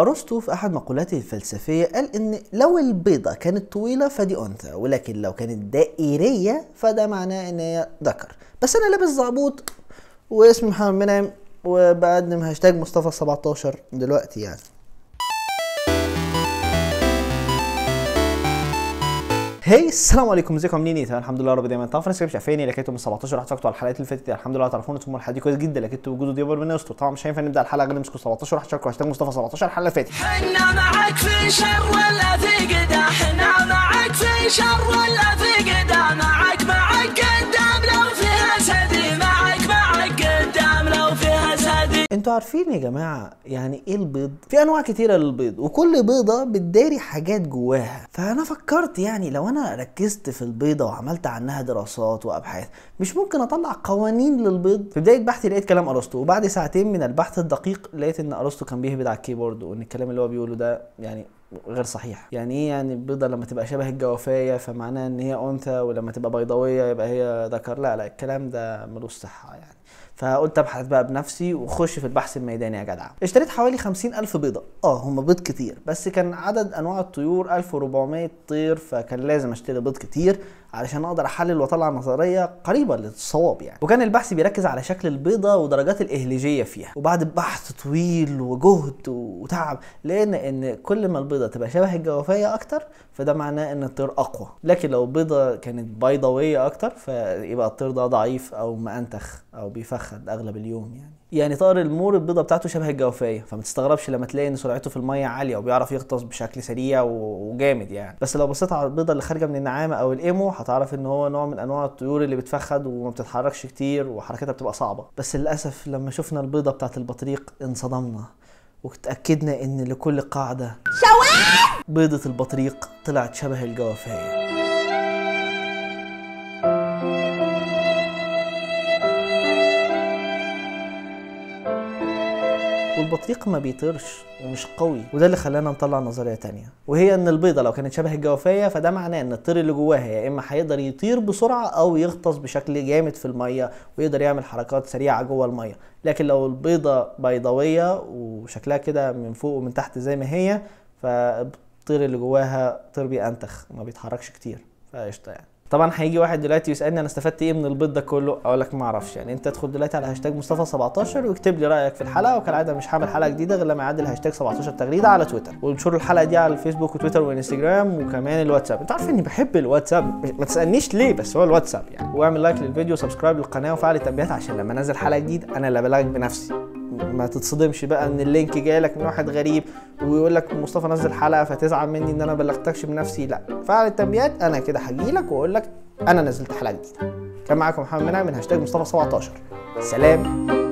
أرسطو في أحد مقولاته الفلسفية قال إن لو البيضة كانت طويلة فدي أنثى ولكن لو كانت دائرية فده معناه إن هي ذكر. بس أنا لابس زعبوط واسمي محمد منعم وبقدم هاشتاج مصطفى 17 دلوقتي يعني. هاي السلام عليكم ازيكم؟ عاملين إيه؟ الحمد لله رب دايما. طبعا فرنسا مش عارفيني لكنتم من 17 رحت على الحلقات اللي فاتت الحمد لله تعرفون ثم الحلقة دي كويس جدا لكنتم وجوده دي من يستر طبعا مش هينفع نبدأ الحلقة غير نمسكوا 17 رحت شاركوا هاشتاج مصطفى 17 الحلقة اللي فاتت. حنا معك في شر ولا في قدا حنا معك أنتوا عارفين يا جماعة يعني إيه البيض؟ في انواع كتيرة للبيض وكل بيضة بتداري حاجات جواها. فأنا فكرت يعني لو أنا ركزت في البيضة وعملت عنها دراسات وأبحاث مش ممكن أطلع قوانين للبيض؟ في بداية بحثي لقيت كلام أرسطو وبعد ساعتين من البحث الدقيق لقيت إن أرسطو كان بيهبد على الكيبورد وإن الكلام اللي هو بيقوله ده يعني غير صحيح. يعني إيه يعني البيضه لما تبقى شبه الجوافية فمعناها إن هي أنثى ولما تبقى بيضاوية يبقى هي ذكر؟ لا لا الكلام ده ملوش صحة يعني. فقلت أبحث بقى بنفسي واخش في البحث الميداني يا جدع. اشتريت حوالي خمسين ألف بيضة. آه هم بيض كتير بس كان عدد أنواع الطيور 1400 طير فكان لازم أشتري بيض كتير علشان أقدر أحلل وأطلع نظرية قريبة للصواب يعني. وكان البحث بيركز على شكل البيضة ودرجات الإهليجية فيها وبعد بحث طويل وجهد وتعب لقينا إن كل ما البيضة تبقى شبه الجوافية أكتر فده معناه إن الطير أقوى. لكن لو البيضة كانت بيضاويه أكتر فيبقى الطير ده ضعيف أو مأنتخ أو بيفخد أغلب اليوم يعني. يعني طائر المور البيضة بتاعته شبه الجوافية فما تستغربش لما تلاقي إن سرعته في المية عالية وبيعرف يغطس بشكل سريع وجامد يعني. بس لو بصيت على البيضة اللي خارجة من النعامة أو الإيمو هتعرف إن هو نوع من أنواع الطيور اللي بتفخد وما بتتحركش كتير وحركتها بتبقى صعبة. بس للأسف لما شفنا البيضة بتاعت البطريق انصدمنا واتاكدنا إن لكل قاعدة شوال! بيضة البطريق طلعت شبه الجوافية. والبطريق ما بيطيرش ومش قوي وده اللي خلانا نطلع نظرية تانية. وهي إن البيضة لو كانت شبه الجوافية فده معناه إن الطير اللي جواها يا إما هيقدر يطير بسرعة أو يغطس بشكل جامد في المية ويقدر يعمل حركات سريعة جوه المية. لكن لو البيضة بيضاوية وشكلها كده من فوق ومن تحت زي ما هي فالطير اللي جواها طير بينتخ ما بيتحركش كتير. فقشطة يعني. طبعا هيجي واحد دلوقتي يسألني أنا استفدت إيه من البيض ده كله؟ أقول لك ما أعرفش. يعني أنت ادخل دلوقتي على هاشتاج مصطفى 17 واكتب لي رأيك في الحلقة وكالعاده مش هعمل حلقة جديدة غير لما يعدي الهاشتاج 17 تغريدة على تويتر. وانشروا الحلقة دي على الفيسبوك وتويتر وإنستجرام وكمان الواتساب. أنت عارف إني بحب الواتساب. ما تسألنيش ليه بس هو الواتساب يعني. واعمل like للفيديو و subscribe للقناة وفعل التنبيهات عشان لما أنزل حلقة جديد أنا اللي أبلغك بنفسي. ما تتصدمش بقى إن ال link جاي لك من واحد غريب ويقول لك مصطفى نزل حلقة فتزعل مني إن أنا بلغتكش بنفسي. لا فعل التنبيهات أنا كده هجي لك وأقول لك أنا نزلت حلقة جديدة. كان معاكم محمد منعم من هاشتاج مصطفى 17 سلام.